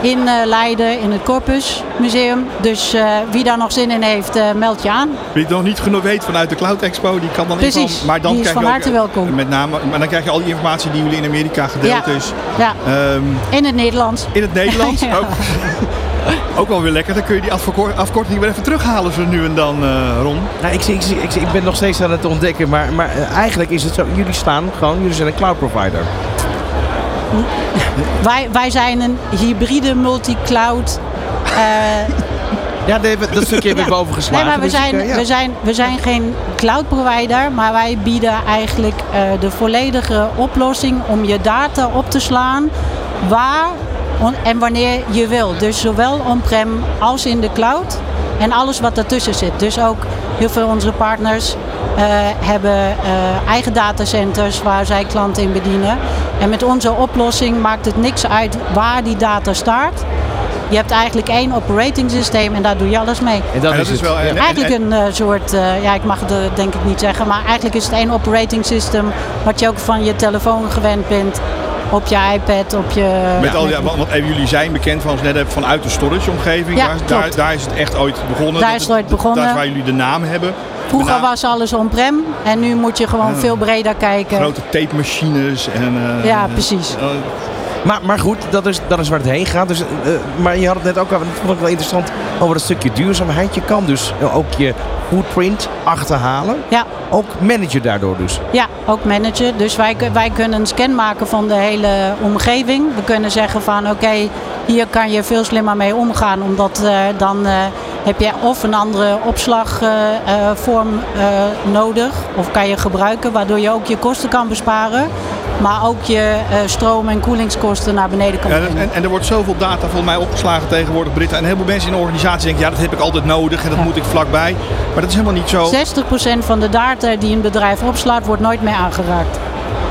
In eh, Leiden, in het Corpus Museum. Dus eh, wie daar nog zin in heeft, eh, meld je aan. Wie het nog niet genoeg weet vanuit de Cloud Expo, die kan dan Precies, invallen. Maar dan die is krijg van ook, harte welkom. Met name, maar dan krijg je al die informatie die jullie in Amerika gedeeld Ja. is. Ja, Ehm, in het Nederlands. in het Nederlands. Ja. ook, ook wel weer lekker. Dan kun je die afkort- afkorting weer even terughalen zo nu en dan, eh, Ron. Nou, ik, ik, ik, ben nog steeds aan het ontdekken, maar, maar eigenlijk is het zo. Jullie staan gewoon, jullie zijn een cloud provider. Wij, wij zijn een hybride multi-cloud eh, Ja, nee, dat stukje heb ik Ja. boven geslagen. Nee, maar we dus ik, zijn, eh, ja. we, zijn, we zijn geen cloud provider, maar wij bieden eigenlijk eh, de volledige oplossing om je data op te slaan waar en wanneer je wil. Dus zowel on-prem als in de cloud en alles wat ertussen zit. Dus ook heel veel onze partners hebben eh, eigen datacenters waar zij klanten in bedienen. En met onze oplossing maakt het niks uit waar die data staat. Je hebt eigenlijk één operating systeem en daar doe je alles mee. En dat, En is, het. wel, en- en- Eigenlijk en- een eh, soort, eh, ja ik mag het eh, denk ik niet zeggen, maar eigenlijk is het één operating system wat je ook van je telefoon gewend bent, op je iPad, op je... Met al, ja, want, jullie zijn bekend van ons net vanuit de storage omgeving. Ja, daar, daar, daar is het echt ooit begonnen. Daar Dat is het ooit begonnen. Dat is waar jullie de naam hebben. Vroeger was alles on-prem en nu moet je gewoon veel breder kijken. Grote tape machines. En, eh, Ja, precies. eh, Maar, maar goed, dat is, dat is waar het heen gaat. Dus, eh, maar je had het net ook al, dat vond ik wel interessant, over dat stukje duurzaamheid. Je kan dus ook je footprint achterhalen. Ja. Ook managen daardoor dus. Ja, ook managen. Dus wij, wij kunnen een scan maken van de hele omgeving. We kunnen zeggen van oké, hier kan je veel slimmer mee omgaan. Omdat uh, dan uh, heb je of een andere opslagvorm uh, nodig. Of kan je gebruiken, waardoor je ook je kosten kan besparen. Maar ook je stroom- en koelingskosten naar beneden kan ja, brengen. En, en, er wordt zoveel data volgens mij opgeslagen tegenwoordig, Britta. En heel veel mensen in de organisatie denken, ja dat heb ik altijd nodig en dat ja. moet ik vlakbij. Maar dat is helemaal niet zo. 60% van de data die een bedrijf opslaat, wordt nooit meer aangeraakt.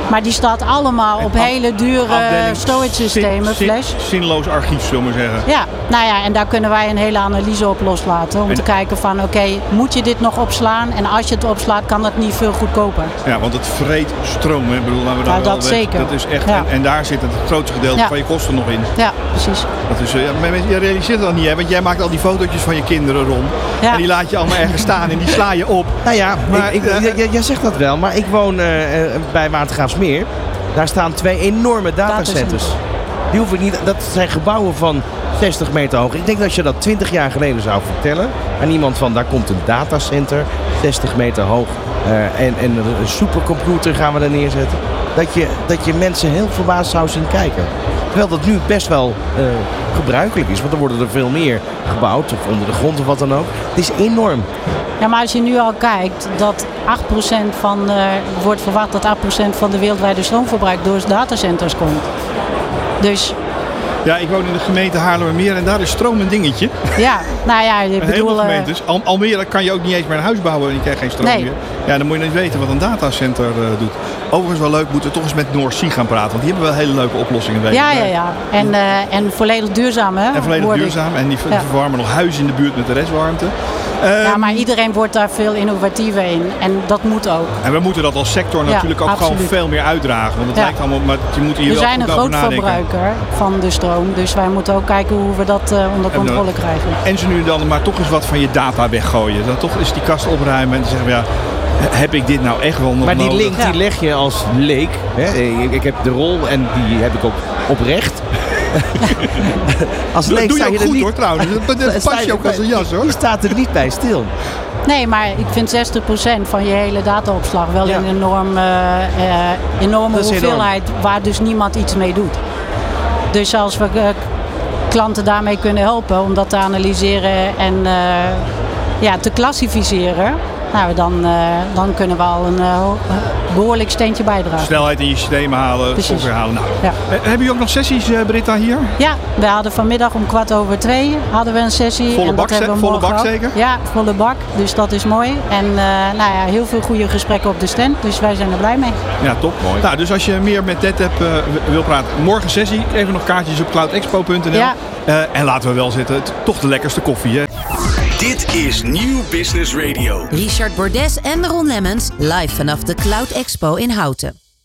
Maar die staat allemaal op hele dure storage systemen, zin, flash. Zinloos archief, zullen we maar zeggen. Ja, nou ja, en daar kunnen wij een hele analyse op loslaten. Om en te kijken van, oké, okay, moet je dit nog opslaan? En als je het opslaat, kan dat niet veel goedkoper. Ja, want het vreet stroom. Hè? Ik bedoel, we ja, dat zeker. Dat is echt, ja. en, en, daar zit het grootste gedeelte ja. van je kosten nog in. Ja, precies. Dat is, ja, je realiseert dat niet, hè? Want jij maakt al die fotootjes van je kinderen rond. En die laat je allemaal ergens staan en die sla je op. Nou ja, maar ik, ik, jij zegt dat wel. Maar ik woon uh, bij Daar staan twee enorme datacenters. Die hoef ik niet, dat zijn gebouwen van 60 meter hoog. Ik denk dat je dat 20 jaar geleden zou vertellen aan iemand van daar komt een datacenter, 60 meter hoog. Uh, en, en een supercomputer gaan we er neerzetten. Dat je, dat je mensen heel verbaasd zou zien kijken. Terwijl dat nu best wel uh, gebruikelijk is. Want er worden er veel meer gebouwd. Of onder de grond of wat dan ook. Het is enorm. Ja, maar als je nu al kijkt dat 8% van, uh, wordt verwacht dat 8% van de wereldwijde stroomverbruik door datacenters komt. Dus ja, ik woon in de gemeente Haarlemmermeer en daar is stroom een dingetje. Ja, nou ja, ik bedoel... Heel gemeentes. Al Almere kan je ook niet eens meer een huis bouwen en je krijgt geen stroom nee. meer. Ja, dan moet je niet weten wat een datacenter uh, doet. Overigens wel leuk, moeten we toch eens met Noord Sea gaan praten. Want die hebben wel hele leuke oplossingen. Weet ja, ja, ja. En, uh, en volledig duurzaam, hè? En volledig duurzaam. En die ja. verwarmen nog huizen in de buurt met de restwarmte. Um, ja, maar iedereen wordt daar veel innovatiever in. En dat moet ook. En we moeten dat als sector natuurlijk ja, ook absoluut. gewoon veel meer uitdragen. Want het ja. lijkt allemaal, maar je moet hier we wel zijn een groot verbruiker van de stroom. Dus wij moeten ook kijken hoe we dat uh, onder controle dan, krijgen. En ze nu dan maar toch eens wat van je data weggooien. Dan toch eens die kast opruimen en zeggen we ja, heb ik dit nou echt wel nog Maar die nodig? link die leg je als leek. Hè? Ik, ik heb de rol en die heb ik ook oprecht. als leek doe je ook goed niet... hoor trouwens. Dat, dat pas je ook als een jas hoor. Je staat er niet bij stil. Nee, maar ik vind 60% van je hele dataopslag wel ja. een enorm, uh, uh, enorme hoeveelheid enorm. waar dus niemand iets mee doet. Dus als we uh, klanten daarmee kunnen helpen om dat te analyseren en ja, te klassificeren, nou, dan, dan kunnen we al een behoorlijk steentje bijdragen. Snelheid in je systeem halen, software halen. Nou. Ja. Hebben jullie ook nog sessies, Britta, hier? Ja, we hadden vanmiddag om kwart over twee hadden we een sessie. Volle en bak, dat hebben we volle bak ook. zeker? Ja, volle bak. Dus dat is mooi. En uh, nou ja, heel veel goede gesprekken op de stand. Dus wij zijn er blij mee. Ja, top. Mooi. Nou, dus als je meer met Ted hebt, uh, wil praten, morgen sessie. Even nog kaartjes op cloudexpo.nl. Ja. Uh, en laten we wel zitten, toch de lekkerste koffie, hè? Dit is Nieuw Business Radio. Richard Bordes en Ron Lemmens live vanaf de Cloud Expo in Houten.